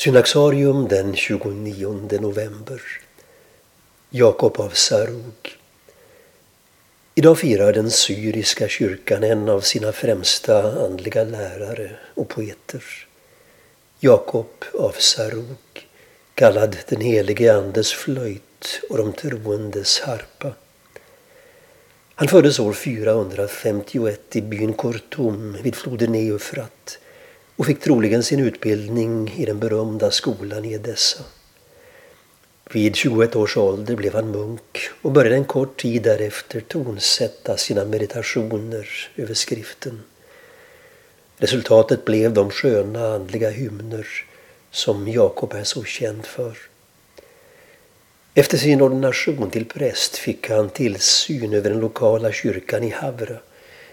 Synaxarium den 29 november. Jakob av Sarug. Idag firar den syriska kyrkan en av sina främsta andliga lärare och poeter. Jakob av Sarug, kallad den helige Andes flöjt och de troendes harpa. Han föddes år 451 i byn Kortum vid floden Eufrat och fick troligen sin utbildning i den berömda skolan i Edessa. Vid 21 års ålder blev han munk och började en kort tid därefter tonsätta sina meditationer över skriften. Resultatet blev de sköna andliga hymner som Jakob är så känd för. Efter sin ordination till präst fick han tillsyn över den lokala kyrkan i Havra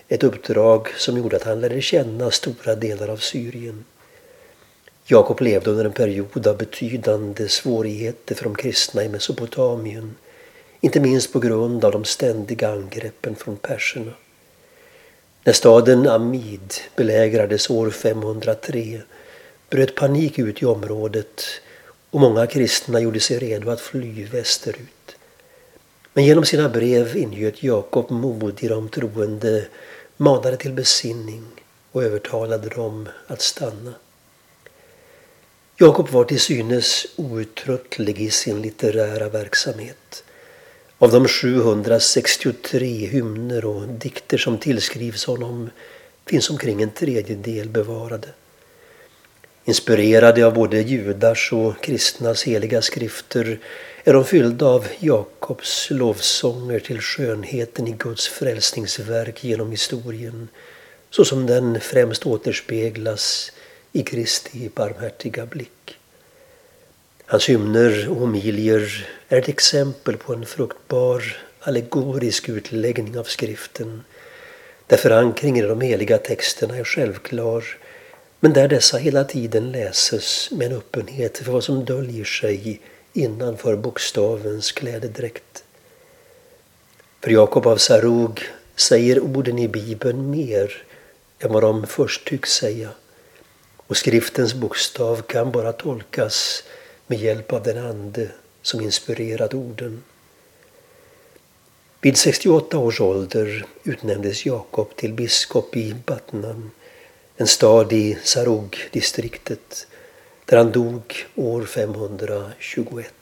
ett uppdrag som gjorde att han lärde känna stora delar av Syrien. Jakob levde under en period av betydande svårigheter för de kristna i Mesopotamien. Inte minst på grund av de ständiga angreppen från perserna. När staden Amid belägrades år 503 bröt panik ut i området och många kristna gjorde sig redo att fly västerut. Men genom sina brev ingöt Jakob mod i de troende manade till besinning och övertalade dem att stanna. Jakob var till synes outtröttlig i sin litterära verksamhet. Av de 763 hymner och dikter som tillskrivs honom finns omkring en tredjedel bevarade. Inspirerade av både judars och kristnas heliga skrifter är de fyllda av Jakobs lovsånger till skönheten i Guds frälsningsverk genom historien så som den främst återspeglas i Kristi barmhärtiga blick. Hans hymner och homilier är ett exempel på en fruktbar allegorisk utläggning av skriften där förankringen i de heliga texterna är självklar men där dessa hela tiden läses med en öppenhet för vad som döljer sig innanför bokstavens klädedräkt. För Jakob av Sarug säger orden i Bibeln mer än vad de först tycks säga. Och skriftens bokstav kan bara tolkas med hjälp av den ande som inspirerat orden. Vid 68 års ålder utnämndes Jakob till biskop i Batnam, en stad i Sarog-distriktet, där han dog år 521.